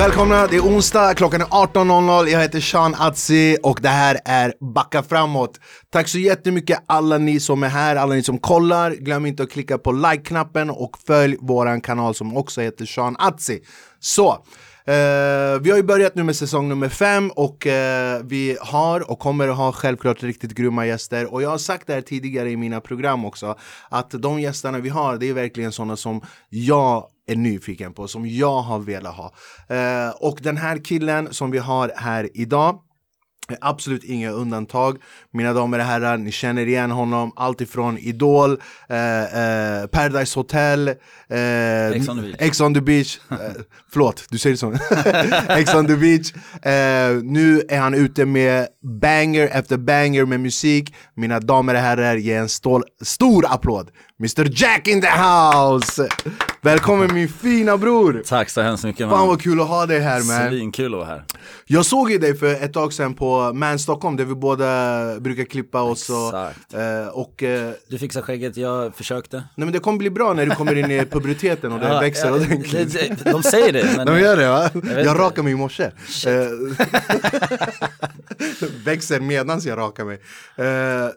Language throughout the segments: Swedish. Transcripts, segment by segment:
Välkomna, det är onsdag, klockan är 18.00, jag heter Sean Atzi och det här är Backa framåt. Tack så jättemycket alla ni som är här, alla ni som kollar. Glöm inte att klicka på like-knappen och följ våran kanal som också heter Sean Atzi. Så, eh, vi har ju börjat nu med säsong nummer fem och eh, vi har och kommer att ha självklart riktigt grymma gäster. Och jag har sagt det här tidigare i mina program också, att de gästerna vi har, det är verkligen sådana som jag är nyfiken på, som jag har velat ha. Eh, och den här killen som vi har här idag är Absolut inga undantag. Mina damer och herrar, ni känner igen honom. Allt ifrån Idol, eh, eh, Paradise Hotel, eh, Ex on the beach. Ex on the beach. Eh, förlåt, du säger så. Ex on the beach. Eh, nu är han ute med banger efter banger med musik. Mina damer och herrar, ge en stål, stor applåd. Mr Jack in the house! Välkommen min fina bror! Tack så hemskt mycket Fan man. vad kul att ha dig här man. Svinkul att vara här. Jag såg ju dig för ett tag sedan på Man Stockholm där vi båda brukar klippa oss och, Exakt. eh, och eh, Du fixar skägget, jag förskökte. Nej men det kommer bli bra när du kommer in i puberteten och Ja, växer ja, ordentligt det- det- De säger det, men De gör det va? Jag, inte. rakar mig i morse Eh, Växer medans jag rakar mig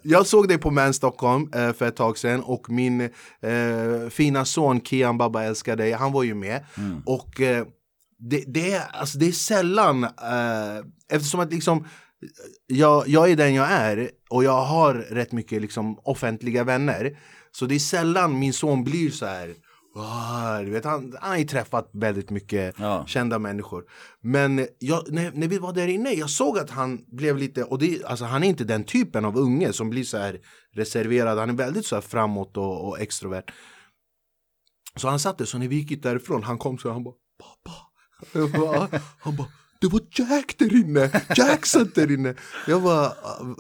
Jag såg dig på Man Stockholm för ett tag sedan och min eh, fina son Kian Baba älskar dig, han var ju med Mm. och eh, det, det, är, alltså, det är sällan, eh, eftersom att liksom jag, jag är den jag är och jag har rätt mycket liksom, offentliga vänner. Så det är sällan min son blir så här. "Wow", du vet, han, han har ju träffat väldigt mycket Ja. kända människor. Men jag, när, när vi var där inne, jag såg att han blev lite, och det, alltså, han är inte den typen av unge som blir så här reserverad. Han är väldigt så här framåt och, och extrovert. Så han satt där, så när vi gick därifrån, han kom så här, han bara pappa. Bara, han bara det var Jack där inne, Jack satt där inne. Jag bara,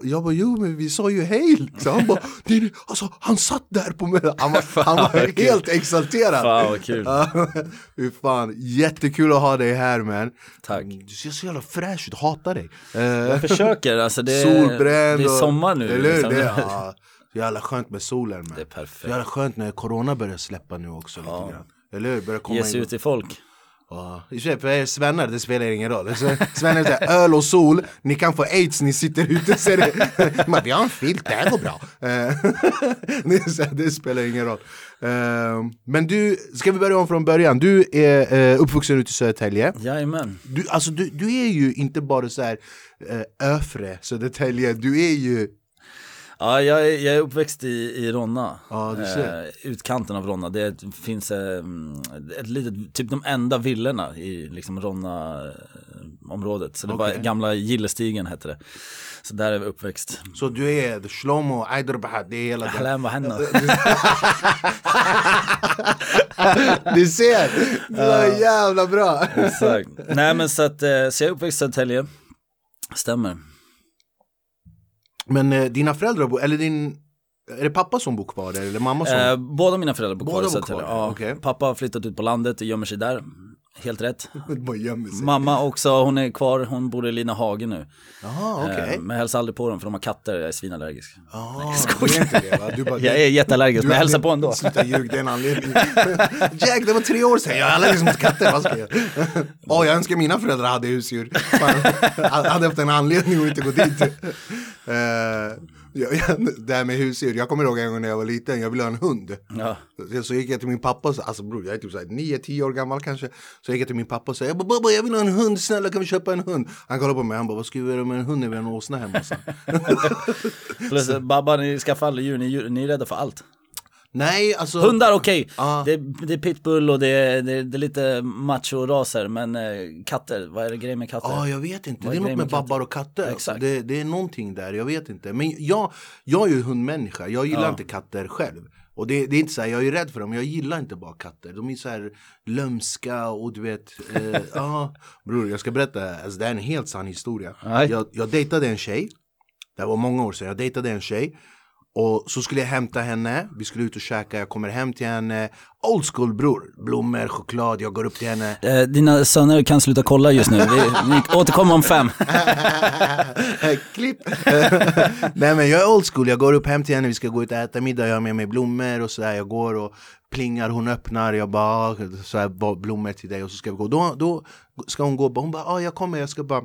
jag bara jo men vi sa ju hej liksom. Han bara, det är, alltså han satt där på mig. Han var, han var helt exalterad. Fan vad kul. Ja, Fy fan, jättekul att ha dig här man. Tack. Du ser så jävla fräsch ut, hatar dig. Eh, Jag försöker, alltså det är, Solbränd det är sommar nu. Eller liksom. Det, är- ja, så jävla skönt med solen man. Det är perfekt. Jävla skönt när corona börjar släppa nu också lite grann. Eller hur? Börjar komma Ge sig in. ut till folk. Ja, i och för sig, för svennar det spelar ingen roll. Svennar säger öl och sol, ni kan få aids, ni sitter ute. Så det, man, vi har en filt, det här går bra. Eh, det, spelar ingen roll. Eh, men du, ska vi börja om från början? Du är eh, uppvuxen ute i Södertälje. Jajamän. Du, alltså, du, du är ju inte bara så här Öfre, Södertälje, du är ju Ja, jag är, jag är uppväxt i, i Ronna. Ja, du ser. Eh, utkanten av Ronna. Det finns eh, ett litet, typ de enda villorna i liksom Ronna-området. Så det var Okej. gamla Gillestigen hette det. Så där är vi uppväxt. Så du är Shlomo, Aiderbahad, det är hela den. Vad händer? Du ser! Så jävla bra! Exakt. Nej men så att, eh, så jag är uppväxt i Södertälje. Stämmer. Men eh, dina föräldrar, eller din, är det pappa som bor kvar där eller mamma som? Eh, båda mina föräldrar bor kvar Båda bor kvar, Ja, okej. Pappa har flyttat ut på landet och gömmer sig där. Helt rätt. Mamma också, hon är kvar, hon bor i Linnahage nu. Jaha, okej. Eh, Men jag hälsar aldrig på dem för de har katter, jag är svinallergisk. Ah, du är inte det? Du bara, Jag är jätteallergisk men jag hälsar på ändå. Sluta ljug, det är en anledning. Jack, det var tre år sedan, jag är allergisk mot katter, vad ska jag? Åh, jag önskar mina föräldrar hade husdjur. Fan, jag hade haft en anledning att inte gå dit. Eh, det här med husdjur, jag kommer ihåg en gång när jag var liten, jag ville ha en hund. Ja. Så- Så gick jag till min pappa, och sa- alltså bror jag är typ såhär 9-10 år gammal kanske. Så gick jag till min pappa och sa, jag bara, "Babba, jag vill ha en hund, snälla kan vi köpa en hund? Han kollade på mig, han bara, vad ska vi göra med en hund när vi har en åsna hemma? Plus Babba, ni skaffar aldrig djur, ni, ni är rädda för allt. Nej, alltså. Hundar okej, Ja. det, det är pitbull och det är, det, det är lite macho-raser men eh, katter, vad är det grejen med katter? Ja, jag vet inte. Vad Det är är något med med babbar och katter. Alltså. Exakt. Det, det är någonting där, jag vet inte. Men jag, jag är ju hundmänniska, jag gillar inte katter själv. Och det, det är inte så här, jag är rädd för dem, jag gillar inte bara katter. De är så här lömska och du vet, eh, ja. Bror, jag ska berätta, alltså, det är en helt sann historia. Jag, jag dejtade en tjej, det här var många år sedan, jag dejtade en tjej. Och så skulle jag hämta henne, vi skulle ut och käka, jag kommer hem till henne. Old school bror, blommor, choklad, jag går upp till henne. Eh, dina söner kan sluta kolla just nu, vi, återkommer om fem. Klipp! Nej men jag är old school, jag går upp hem till henne, vi ska gå ut och äta middag, jag har med mig blommor och sådär Jag går och plingar, hon öppnar, jag bara "Ah, så här, blommor till dig och så ska vi gå. Då, då ska hon gå, hon bara ah, jag kommer, jag ska bara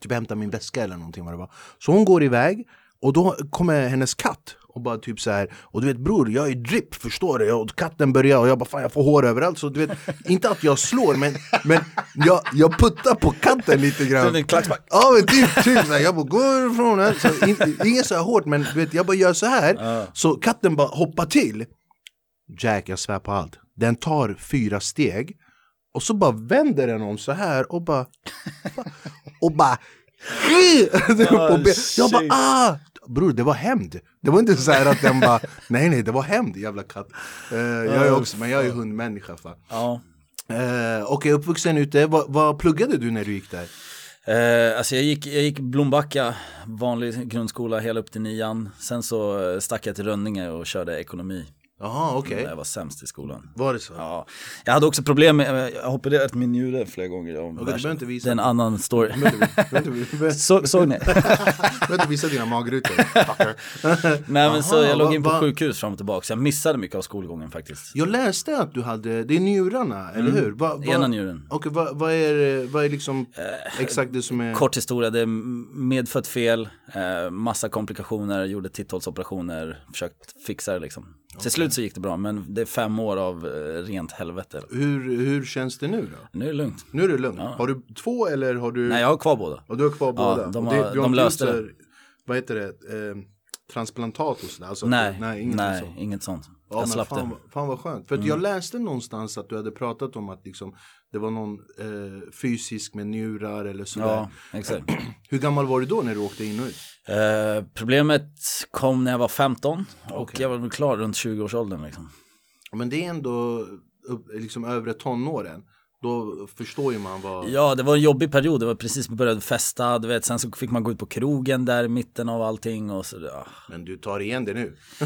typ hämta min väska eller någonting vad det var. Så hon går iväg och då kommer hennes katt och bara typ så här Och du vet bror, jag är drip, förstår du? Och katten börjar och jag bara fan jag får hår överallt Så du vet, inte att jag slår men, men jag, jag puttar på katten lite grann En klackspark. Ja men typ, typ så här, jag bara går ifrån den så in, Inget så här hårt men du vet, jag bara gör så här Så katten bara hoppar till Jack, jag svär på allt Den tar fyra steg Och så bara vänder den om så här och bara Och bara ben. Jag bara ah! Bror det var hämnd Det var inte så här att den bara Nej nej det var hämnd jävla katt Eh, Jag är också, men jag är hundmänniska fan Ja. uh, Okej uppvuxen ute, vad, vad pluggade du när du gick där? Eh, alltså jag gick, jag gick Blombacka, vanlig grundskola hela upp till nian. Sen så eh, stack jag till Rönninge och körde ekonomi. Jaha okej, Jag var sämst i skolan. var det så? Ja, jag hade också problem med, jag har opererat min njure flera gånger. Och du behöver inte visa. Det är en annan story. Behöver inte- du behöver Så, såg ni? inte visa dina magrutor. Nej men så Aha, jag låg va- in på va- sjukhus fram och tillbaka, så jag missade mycket av skolgången faktiskt. Jag läste att du hade, det är njurarna, eller hur? Va, va, Mm. Ena njuren. Okej, vad vad är, vad är liksom Eh, exakt det som är? Kort historia, det är medfött fel, eh, massa komplikationer, gjorde titthålsoperationer, försökt fixa det liksom. Till slut så gick det bra, men det är fem år av eh, rent helvete. Hur, hur känns det nu då? Nu är det lugnt. Nu är det lugnt. Har du två eller har du? Nej, jag har kvar båda. Och du har kvar båda? de Och har- har de löste det. Vad heter det? Eh, transplantat och sådär? Alltså, Nej, nej, ingenting nej sånt. inget sånt. Ja, jag slapp fan, det. Mm. fan vad skönt. För att jag läste någonstans att du hade pratat om att liksom, det var någon eh, fysisk med njurar eller sådär. Ja, exakt. Hur gammal var du då när du åkte in och ut? Eh, problemet kom när jag var 15 och jag var klar runt 20-årsåldern liksom. Men det är ändå upp, liksom övre tonåren. Då förstår ju man vad... Ja, det var en jobbig period. Det var precis började festa, du vet. Sen så fick man gå ut på krogen där i mitten av allting och så. Ja. Men du tar igen det nu.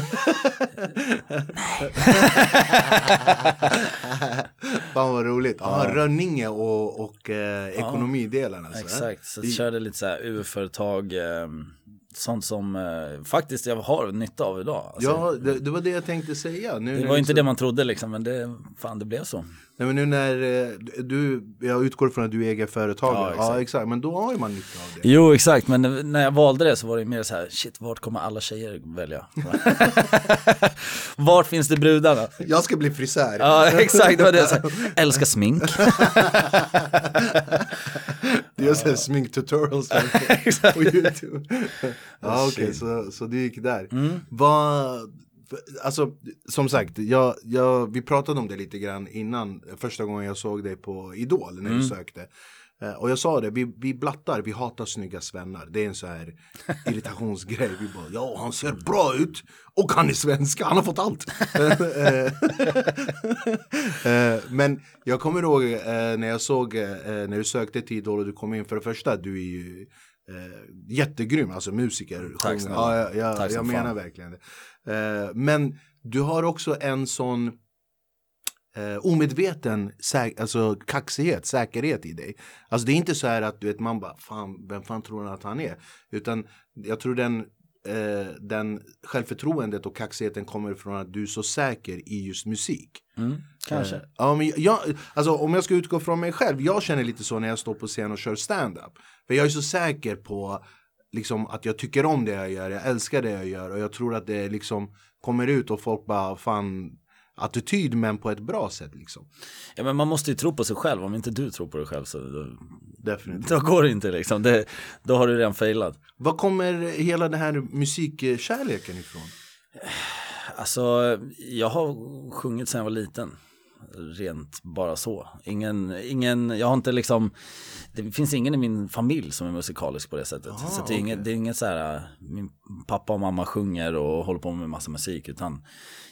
Fan vad roligt. Ja, Rönninge och, och eh, ekonomidelen alltså. Exakt, så jag körde lite så här UF-företag. Eh, sånt som eh, faktiskt jag har nytta av idag. Alltså, Ja, det, det var det jag tänkte säga. Nu, det var inte liksom- det man trodde liksom, men det, fan det blev så. Nej, men nu när eh, du, jag utgår från att du är egen företagare. Ja, Ja, exakt. exakt. Men då har ju man nytta av det. Jo, exakt, men när jag valde det så var det mer så här, shit, vart kommer alla tjejer välja? vart finns det brudarna? Jag ska bli frisör. Ja, exakt, det var det. Så här, älskar smink. Det är så här sminktutorials på YouTube. ja okej, så, så du gick där. Mm. Vad, alltså som sagt, jag, jag, vi pratade om det lite grann innan, första gången jag såg dig på Idol när Mm. du sökte. Eh, Och jag sa det, vi, vi blattar, vi hatar snygga svennar. Det är en så här irritationsgrej. Vi bara, ja han ser bra ut och han är svenska, han har fått allt. Eh, Men jag kommer ihåg eh, när jag såg, eh, när du sökte till Idol och du kom in, för det första, du är ju eh, jättegrym, alltså musiker. Tack snälla. Ja, jag, jag, jag menar verkligen det. Eh, Men du har också en sån eh, omedveten säk- alltså, kaxighet, säkerhet i dig. Alltså det är inte så här att du vet man bara, fan, vem fan tror han att han är? Utan jag tror den, eh, den självförtroendet och kaxigheten kommer från att du är så säker i just musik. Mm, kanske. Eh, Ja, men jag, alltså, om jag ska utgå från mig själv, jag känner lite så när jag står på scen och kör stand-up. För jag är så säker på liksom, att jag tycker om det jag gör, jag älskar det jag gör och jag tror att det liksom kommer ut och folk bara fan attityd men på ett bra sätt liksom. Ja, men man måste ju tro på sig själv, om inte du tror på dig själv så då, Definitivt. då går det inte liksom. Det, då har du redan failat. Var kommer hela den här musikkärleken ifrån? Alltså, jag har sjungit sedan jag var liten. Rent bara så. Ingen, ingen, jag har inte liksom, det finns ingen i min familj som är musikalisk på det sättet. Aha, så det är, inget, okej. det är inget så här, min pappa och mamma sjunger och håller på med massa musik utan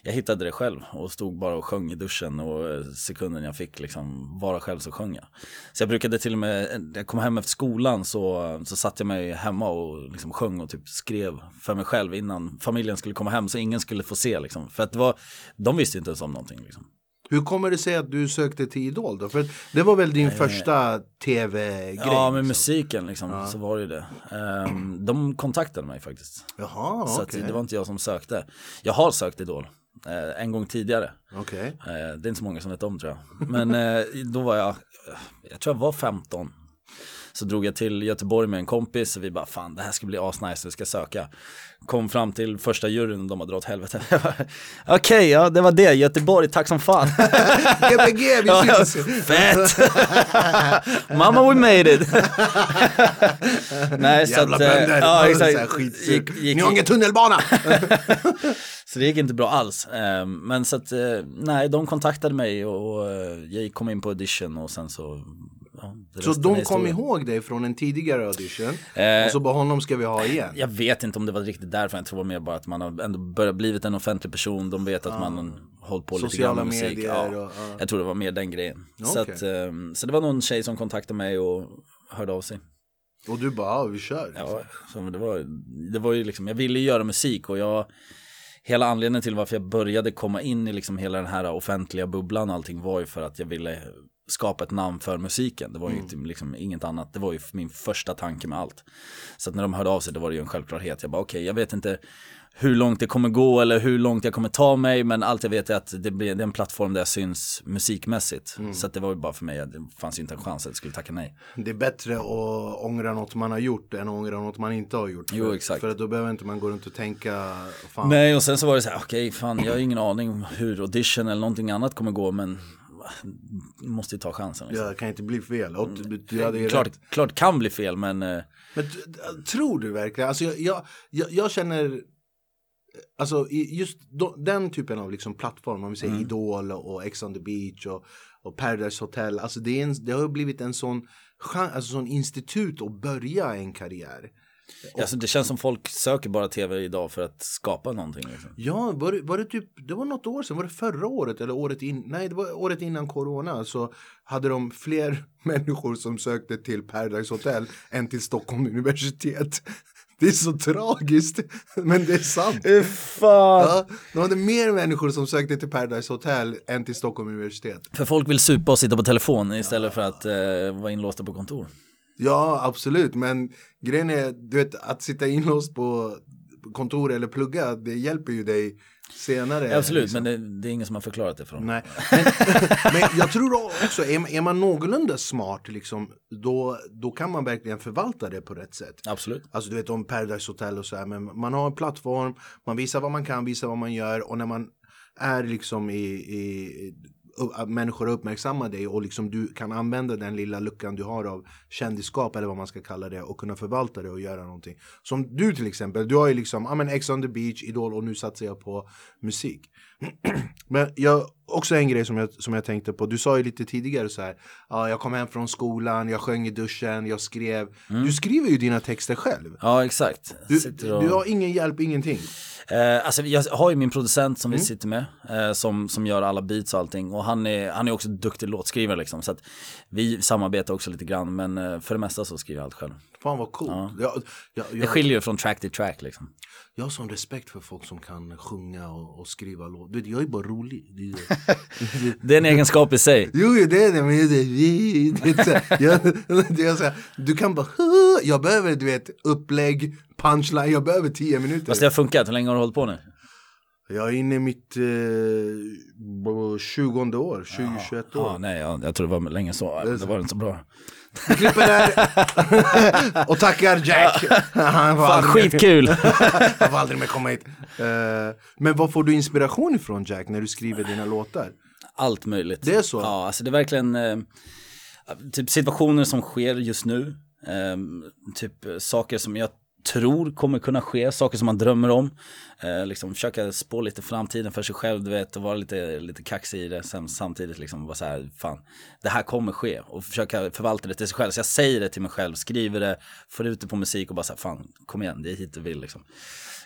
jag hittade det själv och stod bara och sjöng i duschen och eh, sekunden jag fick liksom vara själv så sjöng jag. Så jag brukade till och med, när jag kom hem efter skolan så, så satt jag mig hemma och liksom sjöng och typ skrev för mig själv innan familjen skulle komma hem så ingen skulle få se liksom. För att det var, de visste inte ens om någonting liksom. Hur kommer det sig att du sökte till Idol då? För det var väl din första tv-grej? Ja, med liksom. musiken liksom, så var det ju det. Ehm, de kontaktade mig faktiskt. Jaha, Så att det var inte jag som sökte. Jag har sökt Idol. eh, en gång tidigare. Okej. Eh, det är inte så många som vet om tror jag. Men eh, då var jag, jag tror jag var 15. Så drog jag till Göteborg med en kompis och vi bara fan det här ska bli asnice, vi ska söka. Kom fram till första juryn och de hade dragit helvete. Okej, ja det var det, Göteborg, tack som fan. Gbg, vi syns! Fett! Mamma we made it! Nej, så Jävla att, eh, bönder! ja Så exakt. Gick, gick, Ni har ingen tunnelbana! så det gick inte bra alls. Eh, Men så att, eh, nej, de kontaktade mig och eh, jag kom in på audition och sen så, så de kom ihåg dig från en tidigare audition. Eh, och så bara honom ska vi ha igen. Jag vet inte om det var riktigt därför, jag tror mer bara att man har ändå börjat blivit en offentlig person, de vet att man har hållit på lite Sociala grann med musik. medier Ja, och- ja. Jag tror det var mer den grejen. Så, Okej. att, eh, så det var någon tjej som kontaktade mig och hörde av sig. Och du bara, ja vi kör. Ja, så det, var, det var ju liksom, jag ville göra musik och jag Hela anledningen till varför jag började komma in i liksom hela den här offentliga bubblan och allting var ju för att jag ville skapa ett namn för musiken. Det var ju typ liksom inget annat, det var ju min första tanke med allt. Så att när de hörde av sig då var det ju en självklarhet. Jag bara okej, jag vet inte hur långt det kommer gå eller hur långt jag kommer ta mig men allt jag vet är att det, blir, det är en plattform där jag syns musikmässigt. Så att det var ju bara för mig, det fanns ju inte en chans att jag skulle tacka nej. Det är bättre att ångra något man har gjort än att ångra något man inte har gjort. Jo, exakt. För att då behöver inte man gå runt och tänka, fan. Nej och sen så var det så här, okej fan jag har ingen aning hur audition eller någonting annat kommer gå men måste ju ta chansen. Liksom. Det kan inte bli fel. Och du, du hade klart, rätt. klart kan bli fel men eh, Men tror du verkligen? Alltså jag, jag, jag, jag känner Alltså i just då, den typen av liksom plattform, om vi säger Idol och Ex on the beach och, och Paradise Hotel. Alltså det, en, det har blivit en sån, alltså sån institut att börja en karriär. Alltså, det känns som folk söker bara tv idag för att skapa någonting. Liksom. Ja, var det, var det typ, det var något år sedan, var det förra året eller året in, nej det var året innan corona så hade de fler människor som sökte till Paradise Hotel än till Stockholm universitet. Det är så tragiskt, men det är sant. Fan. Ja, de hade mer människor som sökte till Paradise Hotel än till Stockholm universitet. För folk vill supa och sitta på telefon istället för att eh, vara inlåsta på kontor. Ja, absolut, men grejen är, du vet, att sitta inlåst på kontor eller plugga, det hjälper ju dig senare. Absolut, liksom. men det, det är ingen som har förklarat det för dem. Nej, men, men jag tror också, är, man- är man någorlunda smart, liksom, då, då kan man verkligen förvalta det på rätt sätt. Absolut. Alltså du vet om Paradise Hotel och så här, men man har en plattform, man visar vad man kan, visar vad man gör och när man är liksom i, i människor uppmärksammar dig och liksom du kan använda den lilla luckan du har av kändisskap eller vad man ska kalla det och kunna förvalta det och göra någonting. Som du till exempel, du har ju liksom, ja men Ex on the beach, Idol och nu satsar jag på musik. men jag, också en grej som jag, som jag tänkte på, du sa ju lite tidigare så här, ja jag kom hem från skolan, jag sjöng i duschen, jag skrev. Du skriver ju dina texter själv. Ja, exakt. Du, och... du har ingen hjälp, ingenting. Eh, alltså jag har ju min producent som Mm. vi sitter med, eh, som, som gör alla beats och allting. Och han är, han är också duktig låtskrivare liksom. Så att vi samarbetar också lite grann, men eh, för det mesta så skriver jag allt själv. Fan vad coolt. Jag, jag, Det jag, skiljer ju från track till track liksom. jag har sån respekt för folk som kan sjunga och, och skriva låt. Du vet, jag är bara rolig. Det är, det, Det är en egenskap i sig. jo, det är det, men det är, det här, jag, det är så här, du kan bara, jag behöver du vet upplägg, punchline, jag behöver tio minuter. Fast det har funkat, hur länge har du hållit på nu? Jag är inne i mitt eh, 20 år, 20-21 år. Ja, nej, jag, jag tror det var länge så. Det var inte så bra. Vi klipper där och tackar Jack. Han var Fan, aldrig med. skitkul! Han får aldrig mer komma hit. Eh, men var får du inspiration ifrån Jack när du skriver dina låtar? Allt möjligt. Det är så? Ja, alltså det är verkligen eh, typ situationer som sker just nu. Eh, typ saker som jag tror kommer kunna ske, saker som man drömmer om. Eh, liksom försöka spå lite framtiden för sig själv, du vet, och vara lite, lite kaxig i det. Sen, samtidigt liksom vara så här, fan, det här kommer ske. Och försöka förvalta det till sig själv. Så jag säger det till mig själv, skriver det, får ut det på musik och bara så här, fan, kom igen, det är hit du vill liksom.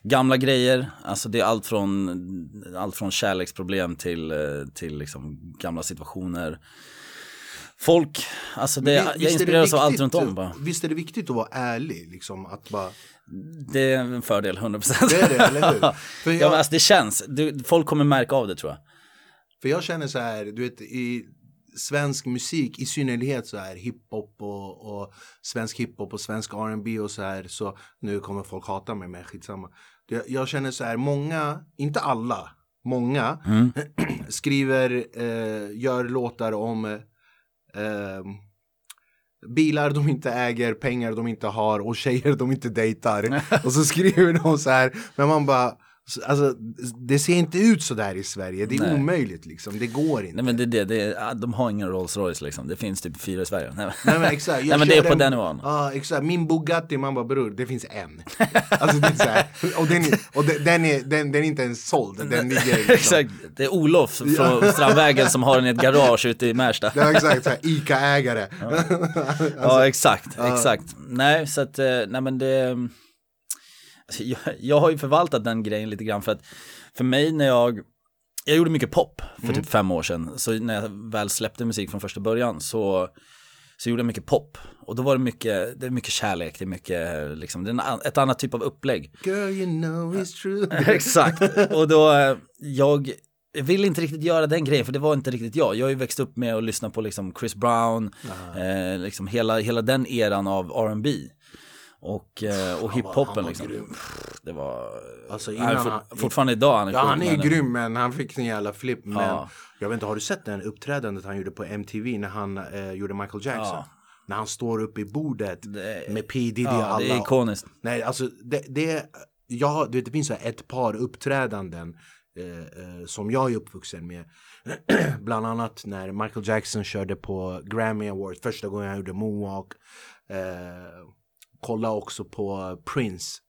Gamla grejer, alltså det är allt från, allt från kärleksproblem till, eh, till liksom gamla situationer folk, alltså det, Men jag inspireras av allt runt om bara. Visst är det viktigt att vara ärlig liksom att bara Det är en fördel 100% Det är det, eller hur? För jag, ja, men alltså det känns, du, folk kommer märka av det tror jag För jag känner så här, du vet i svensk musik i synnerhet så här hiphop och, och svensk hiphop och svensk R&B och så här så nu kommer folk hata mig men skitsamma. Jag, jag känner så här många, inte alla, många mm. skriver, eh, gör låtar om eh, bilar de inte äger, pengar de inte har och tjejer de inte dejtar. och så skriver de så här, men man bara Alltså, det ser inte ut så där i Sverige, det är Nej. omöjligt liksom, det går inte. Nej men det är det, det är, de har ingen Rolls Royce liksom, det finns typ fyra i Sverige. Nej, Nej men exakt. Nej men det är på den nivån. Ja exakt, min Bugatti, man bara bror, det finns en. alltså det är så här, och, den, och den, är, den, den är inte ens såld, den ligger liksom. Exakt, det är Olof från Strandvägen som har den i ett garage ute i Märsta. ja exakt, så här, ICA-ägare. ja. alltså, ja exakt, exakt. Nej så att, eh, nej men det Alltså, jag, jag har ju förvaltat den grejen lite grann för att för mig när jag jag gjorde mycket pop för mm. typ fem år sedan. Så när jag väl släppte musik från första början så, så gjorde jag mycket pop. Och då var det mycket, det är mycket kärlek, det är mycket, liksom, det är ett annat typ av upplägg. Girl you know it's true. Exakt, och då, jag, jag vill inte riktigt göra den grejen för det var inte riktigt jag. Jag har ju växt upp med att lyssna på liksom Chris Brown, eh, liksom hela, hela den eran av R&B och, eh, och hiphopen liksom. Grym. Det var, alltså innan han, for, fortfarande idag han är Ja han är men, grym men han fick sin jävla flipp. Men ja. jag vet inte, har du sett den uppträdandet han gjorde på MTV när han eh, gjorde Michael Jackson? Ja. När han står uppe i bordet det, med P Diddy ja, och alla. det är ikoniskt. Nej alltså det, det, jag, det, finns ett par uppträdanden eh, eh, som jag är uppvuxen med. Bland annat när Michael Jackson körde på Grammy Awards första gången han gjorde Moonwalk. Eh, kolla också på Prince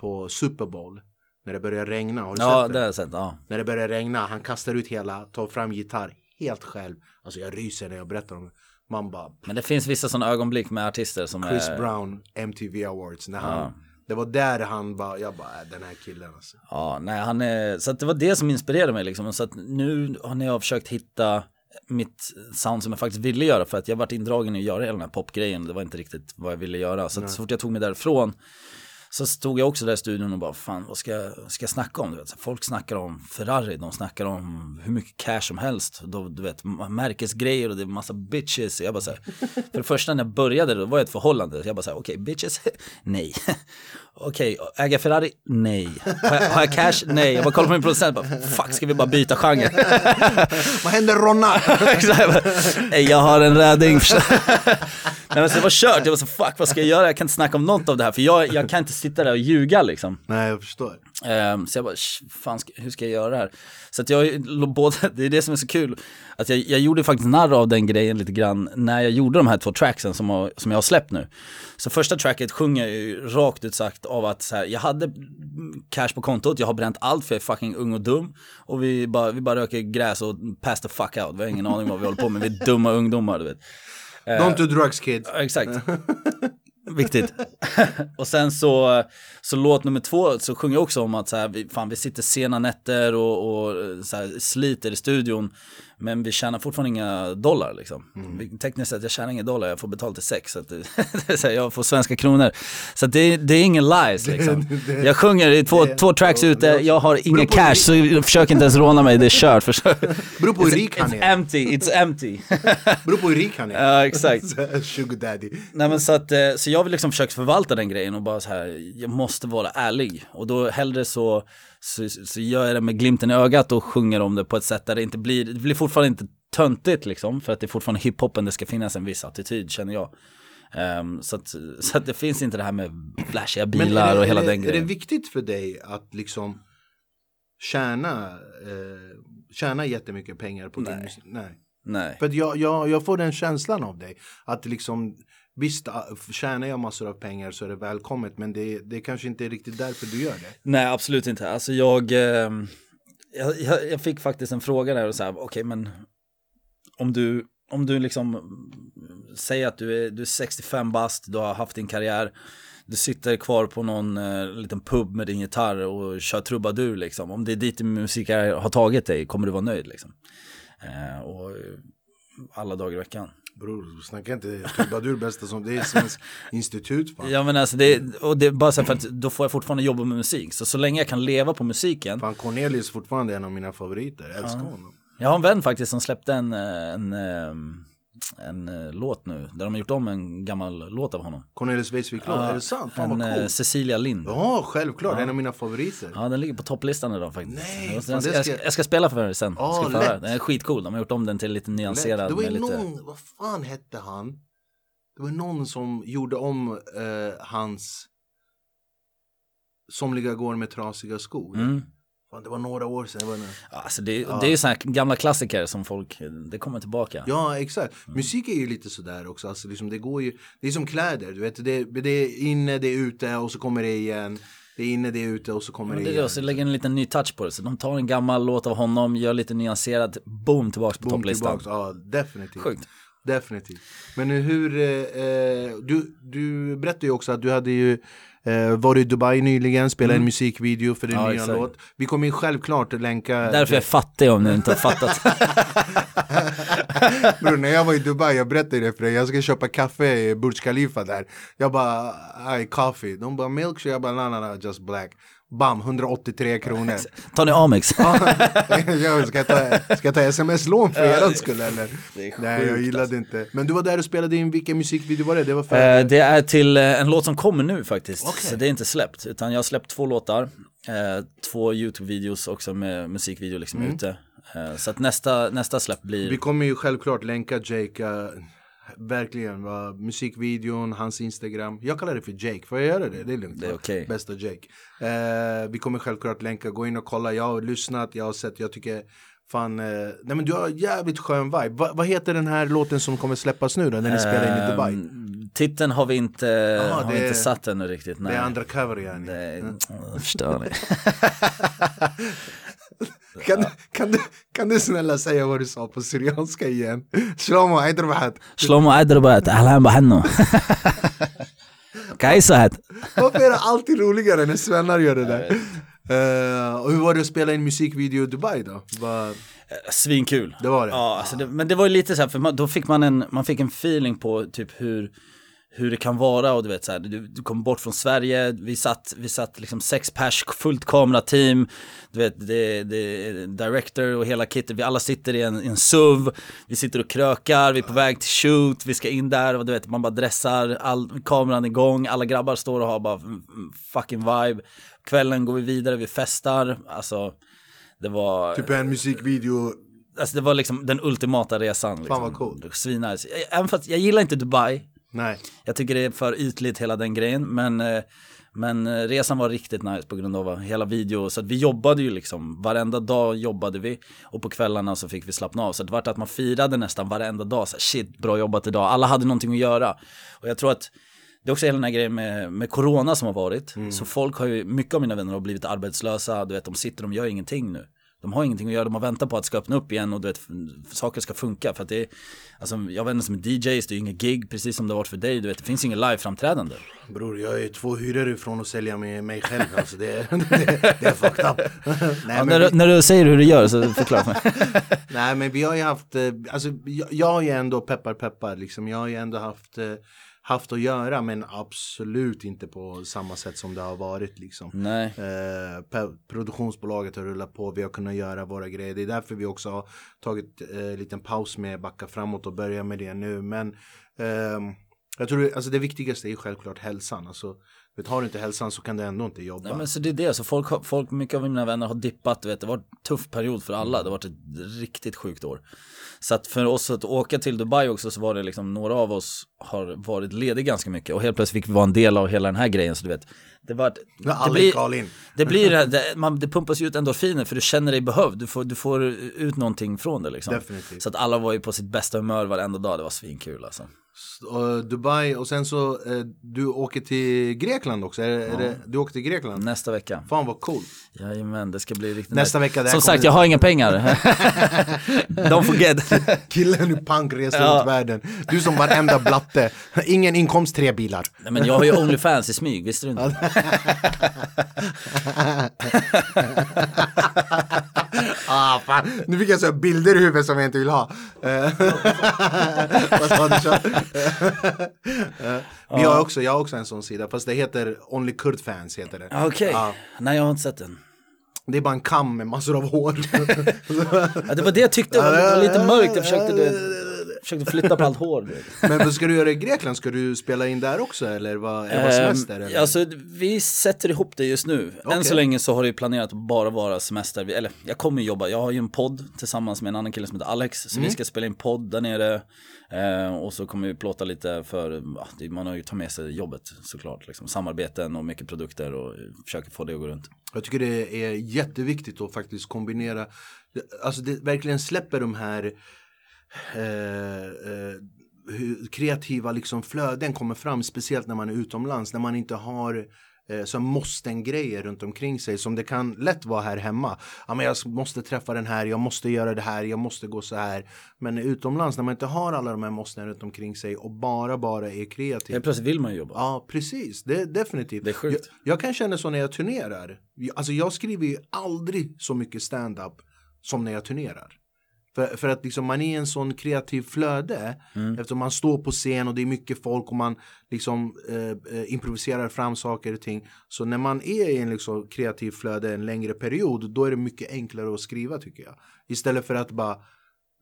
på Super Bowl. När det börjar regna. Har du ja, sett det? det har jag sett. Ja. När det börjar regna, han kastar ut hela, tar fram gitarr helt själv. Alltså jag ryser när jag berättar om det. Man bara... Men det finns vissa sådana ögonblick med artister som Chris är... Brown, MTV Awards. När han, ja. Det var där han bara, jag bara, äh, den här killen alltså. Ja, nej han är, så att det var det som inspirerade mig liksom. Så att nu har jag försökt hitta mitt sound som jag faktiskt ville göra för att jag varit indragen i att göra hela den här popgrejen. Det var inte riktigt vad jag ville göra. Så, så fort jag tog mig därifrån så stod jag också där i studion och bara, fan vad ska, jag, ska jag snacka om? Du vet, folk snackar om Ferrari, de snackar om hur mycket cash som helst. Då, du vet, märkesgrejer och det är massa bitches. Jag bara så här, för det första när jag började då var jag ett förhållande. Jag bara så här, okej, okay, bitches, nej. Okej, okay, äga Ferrari? Nej. Har jag, har jag, cash? Nej. Jag bara kollar på min producent bara, fuck ska vi bara byta genre? Vad händer Ronna? jag har en rädding. Nej, men så det var kört, jag var så fuck vad ska jag göra? Jag kan inte snacka om något av det här för jag, jag kan inte sitta där och ljuga liksom. Nej jag förstår. Um, så jag bara, fan hur ska jag göra det här? Så att jag, både, det är det som är så kul, att jag, jag gjorde faktiskt narr av den grejen lite grann när jag gjorde de här två tracksen som, har, som jag har släppt nu. Så första tracket sjunger jag ju rakt ut sagt av att så här, jag hade cash på kontot, jag har bränt allt för jag är fucking ung och dum. Och vi bara, vi bara röker gräs och pass the fuck out, vi har ingen aning vad vi håller på med, vi är dumma ungdomar du vet. Don't do drugs kids. Exakt. Viktigt. och sen så, så låt nummer två så sjunger jag också om att så här, vi, fan, vi sitter sena nätter och, och så här, sliter i studion. Men vi tjänar fortfarande inga dollar liksom. Mm. Tekniskt sett, jag tjänar inga dollar, jag får betalt i sex. Så att det, jag får svenska kronor. Så det, det är ingen lies liksom. Det, det, jag sjunger i två, två tracks ute, jag har inga cash så försök inte ens råna mig, det är kört. Beror på hur rik han är. It's empty, it's empty. Beror på hur rik han är. Ja exakt. Sugar daddy. Nej men så att, eh, så jag vill liksom försöka förvalta den grejen och bara så här, jag måste vara ärlig. Och då hellre så så, så gör jag det med glimten i ögat och sjunger om det på ett sätt där det inte blir, det blir fortfarande inte töntigt liksom, för att det är fortfarande hiphopen, det ska finnas en viss attityd känner jag. Um, så, att, så att det finns inte det här med flashiga bilar det, och hela det, den grejen. Är det viktigt för dig att liksom tjäna, eh, tjäna jättemycket pengar på Nej. din musik? Nej. Nej. För jag, jag, jag får den känslan av dig. Att liksom visst, ah, tjänar jag massor av pengar så är det välkommet, men det, det kanske inte är riktigt därför du gör det. Nej, absolut inte. Alltså jag, ehm, jag, jag, jag fick faktiskt en fråga där och så här, okej okay, men om du, om du liksom säger att du är, du är 65 bast, du har haft din karriär, du sitter kvar på någon eh, liten pub med din gitarr och kör trubadur liksom. Om det är dit din musik har tagit dig kommer du vara nöjd liksom. Eh, och alla dagar i veckan. Bror, snacka inte trubadur bästa som det är som institut. Fan. Ja men alltså det, och det är bara så för att då får jag fortfarande jobba med musik. Så så länge jag kan leva på musiken. Fan Cornelius är fortfarande en av mina favoriter, jag älskar ja. honom. Jag har en vän faktiskt som släppte en, eh, en, en ehm, en uh, låt nu, där de har gjort om en gammal låt av honom. Cornelis Vreeswijk-låt, är det sant? Fan en, vad cool. Uh, Cecilia Lind. Ja, självklart, en av mina favoriter. Ja, den ligger på topplistan idag faktiskt. Nej, jag, fan, jag, ska, jag, ska, spela för er sen. Oh, ska den är skitcool, de har gjort om den till lite nyanserad. Lätt. Det var ju någon, lite... vad fan hette han? Det var någon som gjorde om uh, hans Somliga går med trasiga skor. Mm. Fan, det var några år sedan. Var alltså det, ja. det är sådana gamla klassiker som folk, det kommer tillbaka. Ja, exakt. Mm. Musik är ju lite sådär också. Alltså, liksom, det, går ju, det är som kläder. Du vet, det, det är inne, det är ute och så kommer det igen. Det är inne, det är ute och så kommer ja, det, det igen. Så lägger en liten ny touch på det. Så de tar en gammal låt av honom, gör lite nyanserad, boom, tillbaks på boom, topplistan. Tillbaks, ja, definitivt. Sjukt. Definitivt. Men hur, eh, eh, du, du berättade ju också att du hade ju Eh, var i Dubai nyligen, spelade mm. en musikvideo för din ja, nya exakt. låt. Vi kommer självklart länka... Därför jag är fattig om ni inte har fattat. Bror, när jag var i Dubai, jag berättade det för dig, jag ska köpa kaffe i Burj Khalifa där. Jag bara, I coffee. De bara milkshake, jag bara, no, no, no, just black. Bam, 183 kronor. Tar ni Amex? ska, jag ta, ska jag ta sms-lån för er skull eller? Nej, jag gillade alltså. inte. Men du var där och spelade in, vilken musikvideo var det? Det, var för... Eh, det är till eh, en låt som kommer nu faktiskt. Okay. Så det är inte släppt. Utan jag har släppt två låtar. Eh, två YouTube-videos också med musikvideo liksom mm. ute. Eh, så att nästa, nästa släpp blir... Vi kommer ju självklart länka Jake Verkligen, va? musikvideon, hans Instagram. Jag kallar det för Jake, får jag göra det? Det är lugnt. Det är okay. Bästa Jake. Eh, vi kommer självklart länka, gå in och kolla. Jag har lyssnat, jag har sett, jag tycker fan, eh, nej men du har jävligt skön vibe. Va, vad heter den här låten som kommer släppas nu då, när ni spelar in i Dubai? Ehm, titeln har vi inte, Aha, har vi inte satt ännu riktigt. Nej. Det är undercover yani. Det är, mm. kan, kan, du, kan du snälla säga vad du sa på syrianska igen? Shlomo Aydrubat. Shlomo Aydrubat, ahlan bahanno. Kajsa Varför är det alltid roligare när svennar gör det där? Uh, och hur var det att spela in musikvideo i Dubai då? Var... Svinkul. Det var det? Ja, alltså det, men det var ju lite så här, för man, då fick man en, man fick en feeling på typ hur hur det kan vara och du vet så här, du, du kom bort från Sverige, vi satt, vi satt liksom sex pers, fullt kamerateam, du vet, det, det director och hela kittet, vi alla sitter i en, i en SUV, vi sitter och krökar, vi är på väg till shoot, vi ska in där och du vet, man bara dressar, all, kameran igång, alla grabbar står och har bara fucking vibe, kvällen går vi vidare, vi festar, alltså det var... Typ en musikvideo Alltså det var liksom den ultimata resan. Liksom. Fan vad coolt. Svinnice. Även fast jag gillar inte Dubai. Nej. Jag tycker det är för ytligt hela den grejen. Men, eh, men eh, resan var riktigt nice på grund av hela video. Så att vi jobbade ju liksom, varenda dag jobbade vi. Och på kvällarna så fick vi slappna av. Så det var att man firade nästan varenda dag. Så shit, bra jobbat idag. Alla hade någonting att göra. Och jag tror att det är också hela den här grejen med, med corona som har varit. Mm. Så folk har ju, mycket av mina vänner har blivit arbetslösa. Du vet, de sitter och gör ingenting nu. De har ingenting att göra, de har väntat på att det ska öppna upp igen och du vet, saker ska funka. För att det är, alltså, jag vet inte som är DJs, det är inget gig, precis som det har varit för dig. Du vet, det finns inget live-framträdande. Bror, jag är två hyror ifrån att sälja med mig själv. Alltså, det, det, det är fucked up. Nej, ja, när, vi... när, du säger hur du gör så förklara för mig. Nej, men vi har ju haft, eh, alltså, jag, jag har ju ändå, peppar peppar, liksom, jag har ju ändå haft eh, haft att göra men absolut inte på samma sätt som det har varit liksom. Nej. Eh, produktionsbolaget har rullat på, vi har kunnat göra våra grejer. Det är därför vi också har tagit en eh, liten paus med backa framåt och börja med det nu. Men eh, jag tror alltså det viktigaste är självklart hälsan. Alltså, vet, har du inte hälsan så kan du ändå inte jobba. Nej men så det är det, så folk, folk, mycket av mina vänner har dippat, vet, det var en tuff period för alla, det har varit ett riktigt sjukt år. Så att för oss att åka till Dubai också så var det liksom några av oss har varit lediga ganska mycket och helt plötsligt fick vi vara en del av hela den här grejen så du vet Det, var, Du det, blir, det blir det, man, det pumpas ju ut endorfiner för du känner dig behövd. Du får, du får ut någonting från det liksom. Definitivt. Så att alla var ju på sitt bästa humör varenda dag. Det var svinkul alltså. Dubai och sen så eh, du åker till Grekland också. Är, är det, du åker till Grekland? Nästa vecka. Fan vad cool. Jajamän, det ska bli riktigt Nästa vecka, Som sagt, jag har inga pengar. Don't forget. Killen i punk reser Ja. runt världen. Du som varenda blatte. Ingen inkomst, tre bilar. Nej, men jag har ju Onlyfans i smyg, visste du inte? Ah, fan. Nu fick jag så bilder i huvudet som jag inte vill ha. Eh, Vad sa du, Eh, Vi har också, jag har också en sån sida, fast det heter Only Kurd Fans heter det. Okej, Ja. nej jag har inte sett den. Det är bara en kam med massor av hår. Ja, det var det jag tyckte, var, var lite mörkt. Jag försökte, du försökte flytta på allt hår. Du. Men vad ska du göra i Grekland? Ska du spela in där också eller vad, är det semester? Eller? Alltså vi sätter ihop det just nu. Än Okej. så länge så har det ju planerat att bara vara semester. Eller jag kommer jobba, jag har ju en podd tillsammans med en annan kille som heter Alex. Så Mm. vi ska spela in podd där nere. Eh, och så kommer vi plåta lite för, ja, man har ju tagit med sig jobbet såklart. Liksom. Samarbeten och mycket produkter och försöker få det att gå runt. Jag tycker det är jätteviktigt att faktiskt kombinera, alltså det verkligen släpper de här hur kreativa liksom flöden kommer fram, speciellt när man är utomlands, när man inte har eh, så måsten-grejer runt omkring sig som det kan lätt vara här hemma. Ja, men jag måste träffa den här, jag måste göra det här, jag måste gå så här. Men utomlands när man inte har alla de här måsten runt omkring sig och bara, bara är kreativ. Helt plötsligt vill man jobba. Ja, precis. Det är definitivt. Det är sjukt. Jag, jag kan känna så när jag turnerar. Alltså jag skriver ju aldrig så mycket stand-up som när jag turnerar. För, för att liksom man är i en sån kreativ flöde Mm. eftersom man står på scen och det är mycket folk och man liksom eh, eh, improviserar fram saker och ting. Så när man är i en liksom kreativ flöde en längre period då är det mycket enklare att skriva tycker jag. Istället för att bara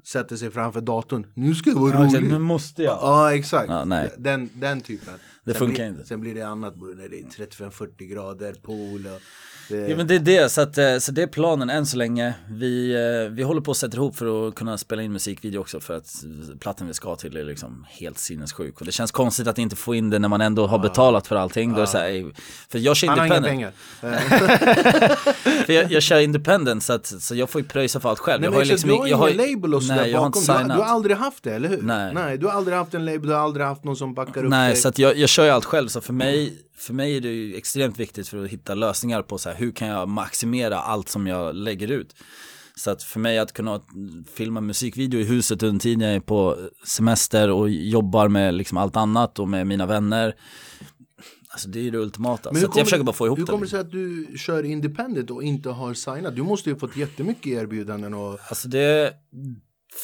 sätta sig framför datorn. Nu ska jag vara Ja, nu måste jag. Ja, exakt. Ja. Den, den typen. Det funkar blir, inte. Sen blir det annat när det är 35-40 grader, pool och... Det, Ja men det är det, så, att, eh, så det är planen än så länge. Vi, eh, vi håller på att sätta ihop för att kunna spela in musikvideo också för att plattan vi ska till är liksom helt sinnessjuk. Och det känns konstigt att inte få in det när man ändå har betalat för allting. Då är så här, ey, för jag kör han har inga independent. pengar. För jag, jag kör independent så, att, så jag får ju pröjsa för allt själv. Nej, jag men har ju liksom, du har har ingen ju- label och sådär Nej, har bakom. Du, har- signat. du har aldrig haft det, eller hur? Nej. Nej, du har aldrig haft en label, du har aldrig haft någon som backar upp Nej, dig. så att jag, jag kör ju allt själv. Så för mig, för mig är det ju extremt viktigt för att hitta lösningar på så här, hur kan jag maximera allt som jag lägger ut. Så att för mig att kunna filma musikvideo i huset under tiden jag är på semester och jobbar med liksom allt annat och med mina vänner. Alltså det är det ultimata. Men Så hur att jag försöker bara få ihop Hur det. kommer det sig att du kör independent och inte har signat? Du måste ju fått jättemycket erbjudanden och... Alltså det,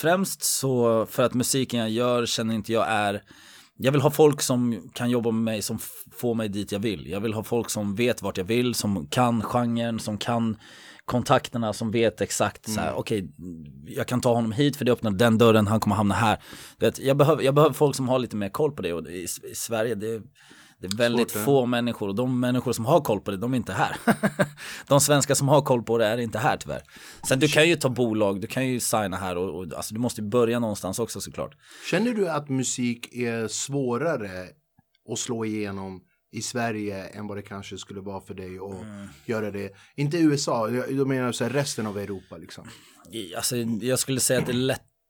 främst så för att musiken jag gör känner inte jag är jag vill ha folk som kan jobba med mig som får mig dit jag vill. Jag vill ha folk som vet vart jag vill, som kan genren, som kan kontakterna, som vet exakt så här, okej, jag kan ta honom hit för det öppnar den dörren, han kommer hamna här. Vet, jag, behöver, jag behöver folk som har lite mer koll på det och i, i Sverige, det, det är väldigt Svårt, ja. få människor och de människor som har koll på det, de är inte här. de svenskar som har koll på det är inte här tyvärr. Sen du kan ju ta bolag, du kan ju signa här och, och alltså, du måste börja någonstans också såklart. Känner du att musik är svårare att slå igenom i Sverige än vad det kanske skulle vara för dig att Mm. göra det? Inte USA, jag jag menar så här, resten av Europa liksom. Alltså, jag skulle säga att det är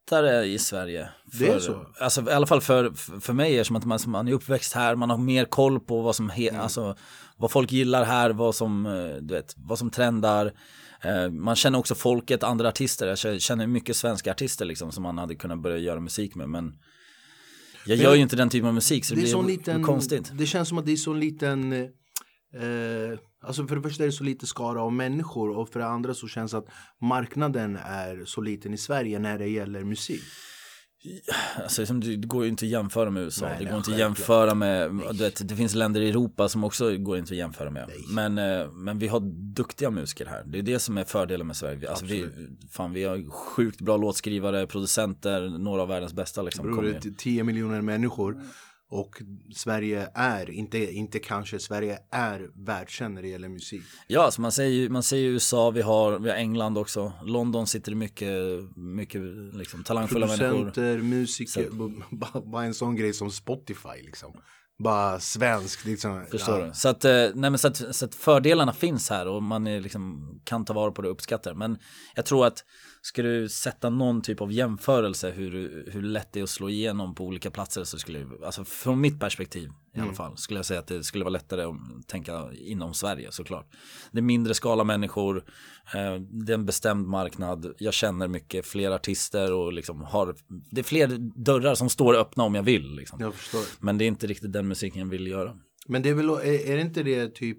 lättare i Sverige. Det är För- så? Alltså, I alla fall för, för mig är det som att man, man är uppväxt här, man har mer koll på vad som, he, Mm. alltså, vad folk gillar här, vad som, eh, du vet, vad som trendar. Eh, Man känner också folket, andra artister. Jag känner- mycket svenska artister liksom som man hade kunnat börja göra musik med. Men jag gör ju inte den typen av musik så det, Det blir så liten, konstigt. det känns som att det är så liten, eh, alltså för det första är det så lite skara av människor och för det andra så känns det att marknaden är så liten i Sverige när det gäller musik. Alltså, det går ju inte att jämföra med USA. Nej, det nej, går inte att jämföra med, du vet, det finns länder i Europa som också går inte att jämföra med. Men, eh, men vi har duktiga musiker här. Det är det som är fördelen med Sverige. Alltså, vi, fan, vi har sjukt bra låtskrivare, producenter, några av världens bästa liksom. Bror, det är 10 miljoner människor och Sverige är, inte, inte kanske, Sverige är världskänd när det gäller musik. Ja, alltså man säger ju man säger ju USA, vi har, vi har England också. London sitter mycket, mycket liksom, talangfulla människor. Producenter, musiker, bara en sån grej som Spotify liksom. bara svensk. Liksom. Förstår ja. du? Så att, eh, nej men så, att, så att fördelarna finns här och man liksom, kan ta vara på det och uppskatta det. Men jag tror att ska du sätta någon typ av jämförelse hur, hur lätt det är att slå igenom på olika platser så skulle alltså från mitt perspektiv i Mm. alla fall, skulle jag säga att det skulle vara lättare att tänka inom Sverige såklart. Det är mindre skala människor, eh, det är en bestämd marknad, jag känner mycket fler artister och liksom har, det är fler dörrar som står öppna om jag vill. Liksom. Jag förstår. Men det är inte riktigt den musiken jag vill göra. Men det är väl, är, är det inte det typ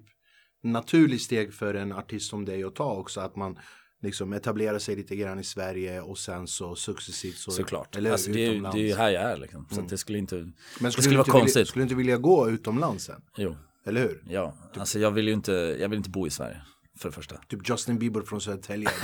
naturligt steg för en artist som dig att ta också? Att man liksom etablerar sig lite grann i Sverige och sen så successivt så. Såklart. Eller alltså, det, är, ju- utomlands. det är ju här jag är liksom. Så att det skulle inte, Men det skulle, skulle vara inte vilja, konstigt. skulle du inte vilja gå utomlands sen? Jo, Eller hur? ja. Alltså jag vill ju inte, jag vill inte bo i Sverige. För det första. Typ Justin Bieber från Södertälje.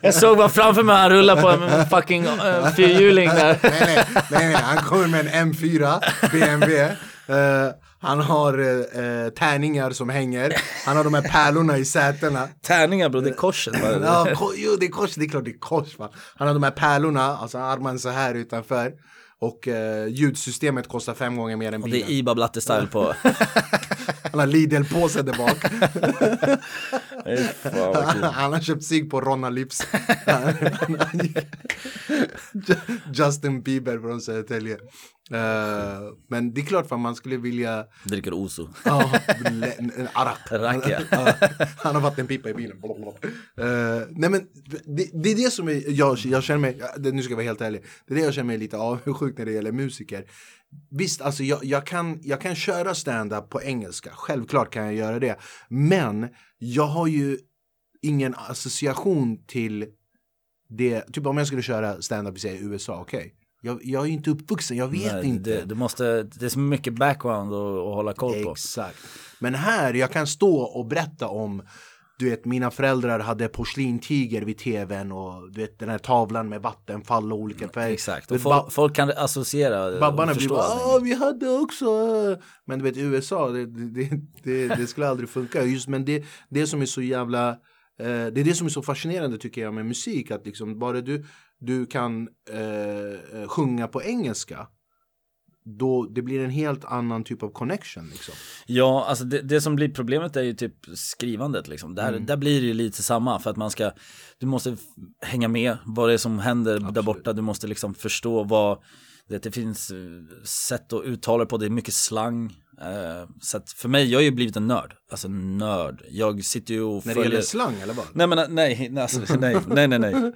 Jag såg bara framför mig han rullar på en fucking uh, fyrhjuling där. nej, nej, nej, nej, han kommer med en M4 BMW. Eh, han har uh, tärningar som hänger. Han har de här pärlorna i sätena. Tärningar bro, det är korset. Ja, ko- jo, det är kors, det är klart det är kors. Va? Han har de här pärlorna, alltså armarna så här utanför. Och uh, ljudsystemet kostar fem gånger mer än Och det bilen. är Iba Blatte style på. Han har Lidl-påse där bak. Han har köpt sig på Ronna Lips. Justin Bieber från Södertälje. Eh, men det är klart för man skulle vilja Dricker Oso. Ja, en arak. Han har vattenpipa i bilen. Eh, nej men det, det är det som är, jag, jag känner mig, nu ska jag vara helt ärlig, det är det jag känner mig lite avundsjuk när det gäller musiker. Visst, alltså jag, jag, kan, jag kan köra stand-up på engelska, självklart kan jag göra det. Men jag har ju ingen association till det, typ om jag skulle köra stand-up i USA, okej. Jag, jag är ju inte uppvuxen, jag vet Nej, inte. Det, du måste, det är så mycket background att, att hålla koll på. Exakt. Men här, jag kan stå och berätta om du vet, mina föräldrar hade porslintiger vid tvn och du vet den här tavlan med vattenfall och olika färger. Exakt, och folk, folk kan associera Babbarna och blir bara. "Ah, vi hade också. Men du vet, USA, det, det, det, det skulle aldrig funka. Just, men det, det som är så jävla, eh, det är det som är så fascinerande tycker jag med musik. Att liksom bara du, du kan eh, eh, sjunga på engelska. Då det blir en helt annan typ av connection liksom. Ja, alltså det, det som blir problemet är ju typ skrivandet liksom. Där, Mm. där blir det ju lite samma för att man ska, du måste hänga med vad det är som händer där borta. Du måste liksom förstå vad, det, det finns eh, sätt att uttala på, det är mycket slang. Eh, så att för mig, jag har ju blivit en nörd. Alltså nörd. Jag sitter ju och När det gäller slang eller vad? Nej men nej, nej, alltså, nej, nej, nej, nej.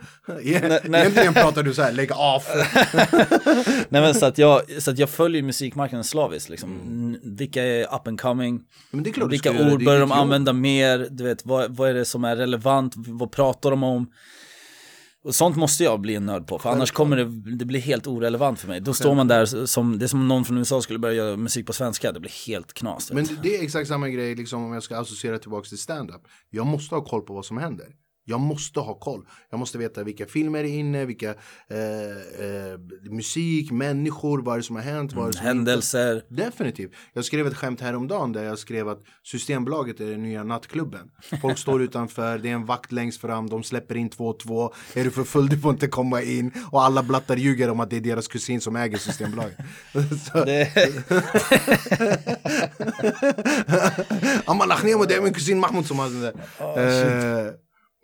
E- nej. Egentligen pratar du så här, lägg av. Nej men så att jag, så att jag följer musikmarknaden slaviskt liksom. N- Vilka är up and coming? Men det är klart Vilka ord det är bör de använda mer? Du vet, vad, vad är det som är relevant? Vad pratar de om? Och sånt måste jag bli en nörd på, för annars kommer det, det bli helt orelevant för mig. Då står man där som, det är som om någon från USA skulle börja göra musik på svenska, det blir helt knas. Men det är exakt samma grej liksom, om jag ska associera tillbaka till stand-up. Jag måste ha koll på vad som händer. Jag måste ha koll. Jag måste veta vilka filmer är inne, vilka eh, eh, musik, människor, vad är det som har hänt. Vad som Händelser. Inte... Definitivt. Jag skrev ett skämt häromdagen där jag skrev att Systembolaget är den nya nattklubben. Folk står utanför, det är en vakt längst fram, de släpper in två och två. Är du för full du får inte komma in. Och alla blattar ljuger om att det är deras kusin som äger Systembolaget. Amma Lakhniamo, det är min kusin Mahmoud som har den där.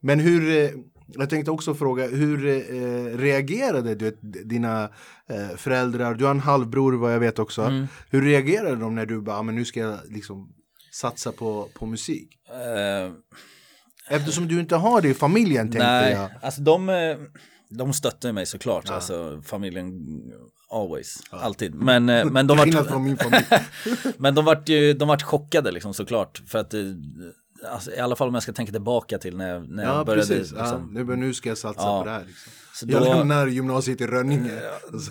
Men hur, eh, jag tänkte också fråga, hur eh, reagerade du, dina eh, föräldrar, du har en halvbror vad jag vet också. Hur reagerade de när du bara, "Ah, men nu ska jag liksom satsa på, på musik? eh, Eftersom du inte har det i familjen tänkte nej, jag. alltså de, de stöttar mig såklart, alltså familjen always, alltid. Men, men de Till skillnad var från min familj. Men de vart ju, de vart chockade liksom såklart. För att, alltså, i alla fall om jag ska tänka tillbaka till när, när Ja jag började. precis, ja, Liksom. nu, men nu ska jag satsa Ja. på det här. Liksom. Så Jag då, lämnar gymnasiet i Rönninge.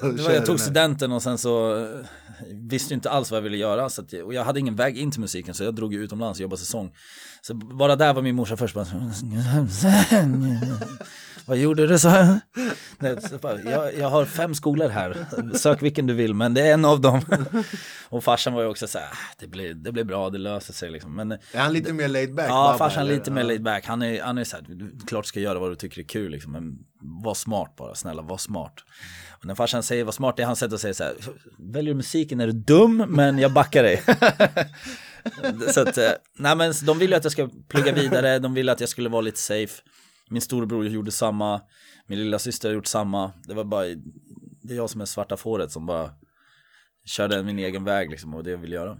kör var, jag tog studenten och sen så eh, visste inte alls vad jag ville göra. Så att, och jag hade ingen väg in till musiken så jag drog utomlands och jobbade säsong. Så bara där var min morsa först bara, vad gjorde du så? Nej, så bara, jag, jag har fem skolor här, sök vilken du vill men det är en av dem. Och farsan var ju också så här, "Ah, det blir, det blir bra, det löser sig liksom. Men Är han lite mer laid back. Ja, farsan eller? lite mer laid back. Han är, han är såhär, du klart ska göra vad du tycker är kul liksom, men var smart bara, snälla var smart. Och när farsan säger var smart, det är hans sätt att säga så här, väljer du musiken är du dum, men jag backar dig. så att, eh, nej men de vill ju att jag ska plugga vidare, de vill att jag skulle vara lite safe. Min storebror gjorde samma, min lilla syster har gjort samma. Det var bara, det är jag som är svarta fåret som bara körde min egen väg liksom och det jag vill göra.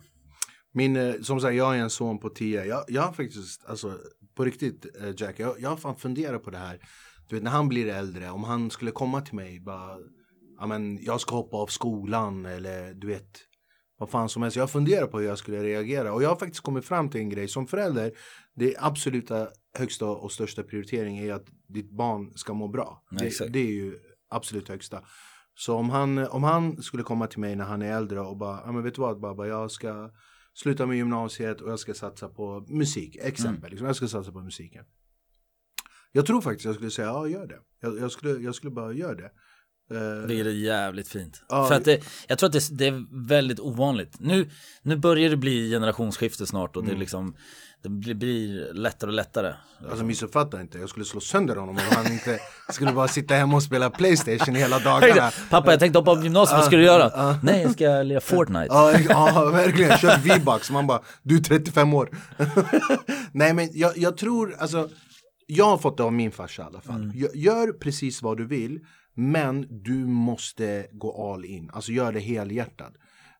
Min, eh, som sagt, jag är en son på 10. Jag, jag har faktiskt, alltså på riktigt eh, Jack, jag, jag har fan funderat på det här. Du vet när han blir äldre, om han skulle komma till mig bara, ja men jag ska hoppa av skolan eller du vet, vad fan som helst. Jag funderar på hur jag skulle reagera och jag har faktiskt kommit fram till en grej som förälder. Det absoluta högsta och största prioritering är att ditt barn ska må bra. Det, det är ju absolut högsta. Så om han, om han skulle komma till mig när han är äldre och bara, ja men vet du vad Baba, jag ska sluta med gymnasiet och jag ska satsa på musik, exempel. Liksom, jag ska satsa på musiken. Jag tror faktiskt jag skulle säga, ja gör det. Jag, jag, skulle, jag skulle bara göra det. Eh, Det är jävligt fint. Ja. För att det, jag tror att det, det är väldigt ovanligt. Nu, nu börjar det bli generationsskifte snart och Mm. det, liksom, det blir, lättare och lättare. Alltså missuppfatta inte, jag skulle slå sönder honom om han inte skulle bara sitta hemma och spela Playstation hela dagarna. Pappa jag tänkte hoppa av gymnasiet, vad ska du göra? Nej jag ska lira Fortnite. Ja, verkligen, kör V-bucks, man bara, du är 35 år. Nej men jag, jag tror, alltså, jag har fått det av min farsa i alla fall. Mm. Gör precis vad du vill, men du måste gå all in, alltså gör det helhjärtat.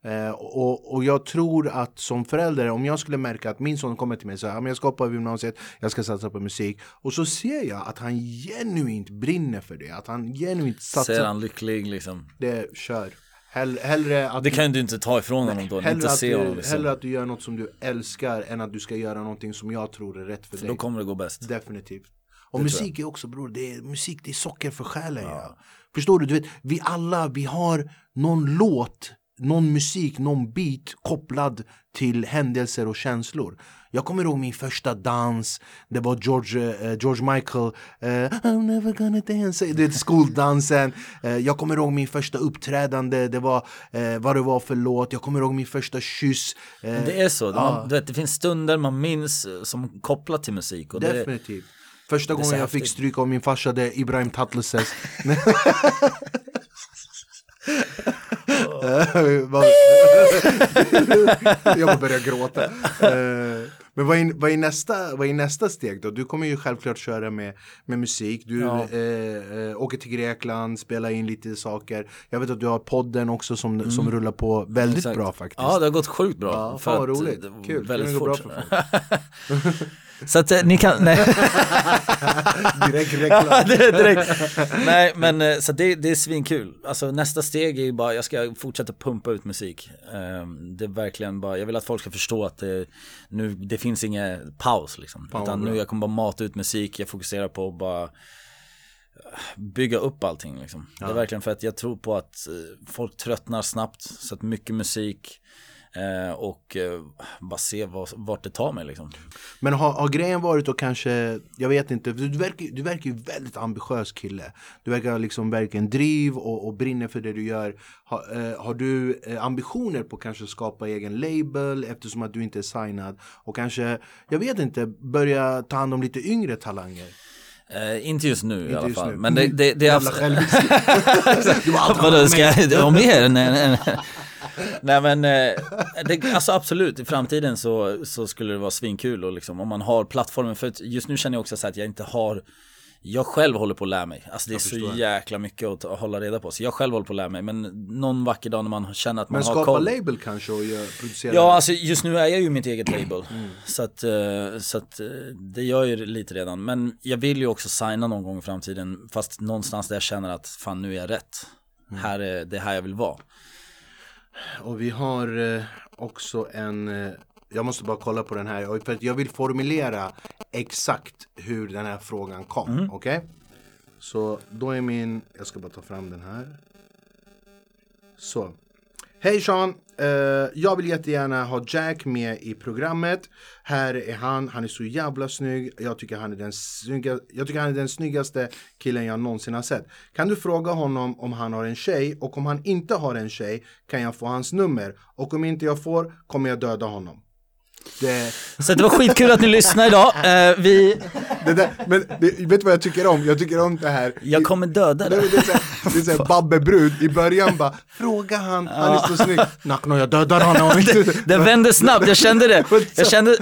Eh, och, och jag tror att som förälder, om jag skulle märka att min son kommer till mig och säger "Ja, men jag ska hoppa av gymnasiet, jag ska satsa på musik. Och så ser jag att han genuint brinner för det, att han genuint satsar Ser han lycklig liksom. det, kör. Hell, hellre att Det kan du inte ta ifrån honom då, inte att, se du, honom liksom. hellre att du gör något som du älskar än att du ska göra någonting som jag tror är rätt för För dig. då kommer det gå bäst. Definitivt. Och musik är också bror, det är, musik det är socker för själen. Ja. Förstår du? du vet, vi alla, vi har någon låt, någon musik, någon beat kopplad till händelser och känslor. Jag kommer ihåg min första dans, det var George, eh, George Michael, eh, I'm never gonna dance, det är skoldansen. Eh, jag kommer ihåg min första uppträdande, det var vad det var för låt. Jag kommer ihåg min första kyss. Det är så, man, du vet, det finns stunder man minns som kopplat till musik. Och det, Definitivt. Första gången jag fick häftigt. stryk av min farsa det är Ibrahim Tatlises. Jag börjar gråta. Eh, Men vad är, vad, är nästa, vad är nästa steg då? Du kommer ju självklart köra med, med musik. Du Ja. eh, eh, åker till Grekland, spelar in lite saker. Jag vet att du har podden också som, som rullar på väldigt Mm. Exakt. bra faktiskt. Ja, det har gått sjukt bra. Ja, fan vad roligt. Kul. Väldigt går bra fort. för folk. Så att eh, ni kan, nej. Direkt reklam. är direkt. Nej men eh, så det, det är svinkul. Alltså nästa steg är ju bara, jag ska fortsätta pumpa ut musik. Ehm, Det är verkligen bara, jag vill att folk ska förstå att det, nu, det finns ingen paus liksom. vad Utan nu jag kommer bara mata ut musik, jag fokuserar på att bara bygga upp allting liksom. Det är verkligen för att jag tror på att eh, folk tröttnar snabbt. Så att mycket musik eh, och eh, bara se vad, vart det tar mig liksom. Men har, har grejen varit och kanske, jag vet inte, du, verkar, du verkar ju väldigt ambitiös kille. Du verkar liksom verkligen driv och, och brinner för det du gör. Ha, eh, har du eh, ambitioner på kanske skapa egen label eftersom att du inte är signad? Och kanske, jag vet inte, börja ta hand om lite yngre talanger? Eh, inte just nu i Inte alla just fall. nu. Men det, det, det är Jävla självisk. Du bara, allt Vadå, ska jag, om mer? Nej, nej, men, eh, det, alltså absolut, i framtiden så, så skulle det vara svinkul och liksom om man har plattformen, för att just nu känner jag också så att jag inte har jag själv håller på att lära mig, alltså det är så jäkla mycket att ta- hålla reda på. Så jag själv håller på att lära mig, men någon vacker dag när man känner att man Men har skapa koll. label kanske och producera? Ja, alltså just nu är jag ju mitt eget label. Mm. Så att, eh, så att eh, det gör ju lite redan. Men jag vill ju också signa någon gång i framtiden. Fast någonstans där jag känner att fan nu är jag rätt. Mm. Här är det här jag vill vara. Och vi har eh, också en, eh, jag måste bara kolla på den här, för att jag vill formulera exakt hur den här frågan kom, okej? Så då är min, jag ska bara ta fram den här. Så. Hej Sean, Uh, jag vill jättegärna ha Jack med i programmet. Här är han, han är så jävla snygg. Jag tycker han är den, snygga, jag tycker han är den snyggaste killen jag någonsin har sett. Kan du fråga honom om han har en tjej och om han inte har en tjej kan jag få hans nummer och om inte jag får kommer jag döda honom. Det, Så det var skitkul att ni lyssnade idag. Eh, vi, det där, men det, vet du vad jag tycker om? Jag tycker om det här. jag kommer döda dig. Det är såhär, det är såhär Babbe Brud, i början bara Fråga han, han är så snygg Nackno jag dödar honom Det vände snabbt, jag kände det. Jag kände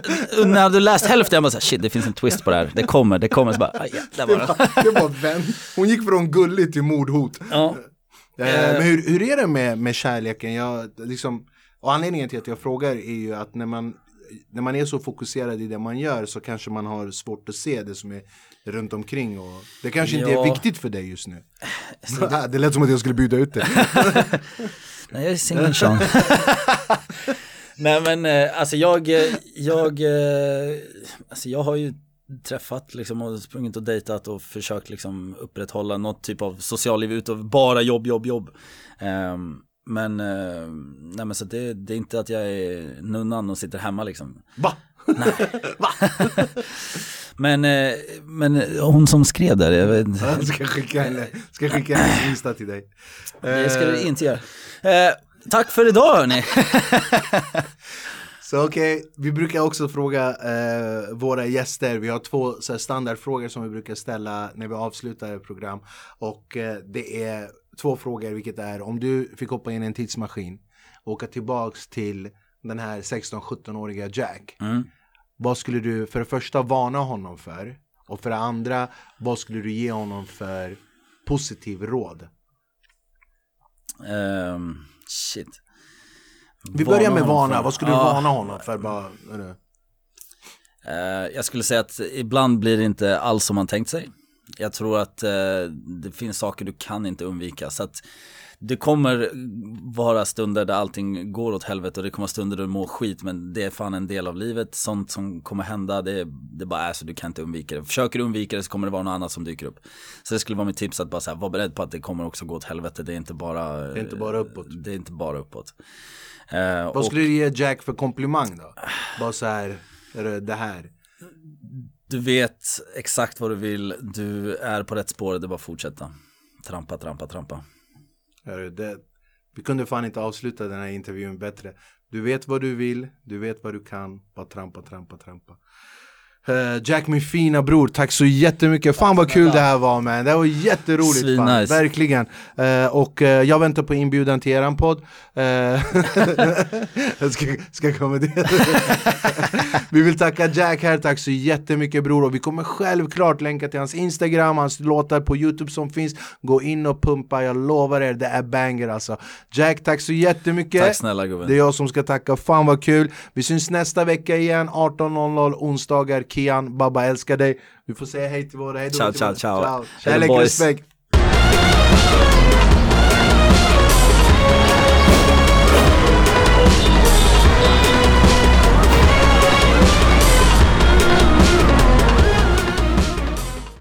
när du läst hälften, jag bara såhär, shit det finns en twist på det här. Det kommer, det kommer. Så bara, ja, där Det var det. var, det var vän. Hon gick från gullig till mordhot Ja. Eh, Men hur, hur är det med, med kärleken? Jag, liksom, och anledningen till att jag frågar är ju att när man, när man är så fokuserad i det man gör så kanske man har svårt att se det som är runt omkring och det kanske inte Ja. är viktigt för dig just nu. det lät som att jag skulle bjuda ut det. Nej, jag är singel Sean. Nej men eh, alltså jag, eh, jag, eh, alltså jag har ju träffat liksom och sprungit och dejtat och försökt liksom upprätthålla något typ av socialliv utav bara jobb, jobb, jobb. Ehm, men, eh, nej men så det, det är inte att jag är nunnan och sitter hemma liksom. Va? Men, eh, men hon som skrev där, jag vet inte. Jag ska skicka en, ska skicka en Insta till dig. Det ska du Eh, inte göra. Eh, tack för idag hörni. Så okej, vi brukar också fråga eh, våra gäster, vi har två så här, standardfrågor som vi brukar ställa när vi avslutar program. Och eh, det är två frågor, vilket är om du fick hoppa in i en tidsmaskin och åka tillbaks till den här 16-17-åriga Jack. Mm. Vad skulle du för det första varna honom för? Och för det andra, vad skulle du ge honom för positiv råd? Ehm, shit. Vi börjar med honom vana, för- vad skulle du Ja. varna honom för? Bara. Eh, jag skulle säga att ibland blir det inte alls som man tänkt sig. Jag tror att eh, det finns saker du kan inte undvika. Så att det kommer vara stunder där allting går åt helvete och det kommer stunder där du mår skit. Men det är fan en del av livet. Sånt som kommer hända, det, det bara är så. Du kan inte undvika det. Försöker du undvika det så kommer det vara något annat som dyker upp. Så det skulle vara mitt tips att bara så här, vara beredd på att det kommer också gå åt helvete. Det är inte bara, Det är inte bara uppåt. Det är inte bara uppåt. Eh, Vad och- skulle du ge Jack för komplimang då? Bara så här, är det det här? Du vet exakt vad du vill, du är på rätt spår, det är bara att fortsätta. Trampa, trampa, trampa. Det? Vi kunde fan inte avsluta den här intervjun bättre. Du vet vad du vill, du vet vad du kan, bara trampa, trampa, trampa. Eh, Jack min fina bror, tack så jättemycket. Fan vad kul det här var man. Det här var jätteroligt. Svinnice. Verkligen. Eh, och eh, jag väntar på inbjudan till eran podd. Jag ska, ska komma dit. vi vill tacka Jack här, tack så jättemycket bror. Och vi kommer självklart länka till hans Instagram, hans låtar på YouTube som finns. Gå in och pumpa, jag lovar er, det är banger alltså. Jack, tack så jättemycket. Tack snälla gubben. Det är jag som ska tacka, fan vad kul. Vi syns nästa vecka igen, 18.00 onsdagar. Kian, Babba älskar dig. Vi får säga hej till våra, hej då Ciao, ciao, ciao. ciao. Kärlek, respekt.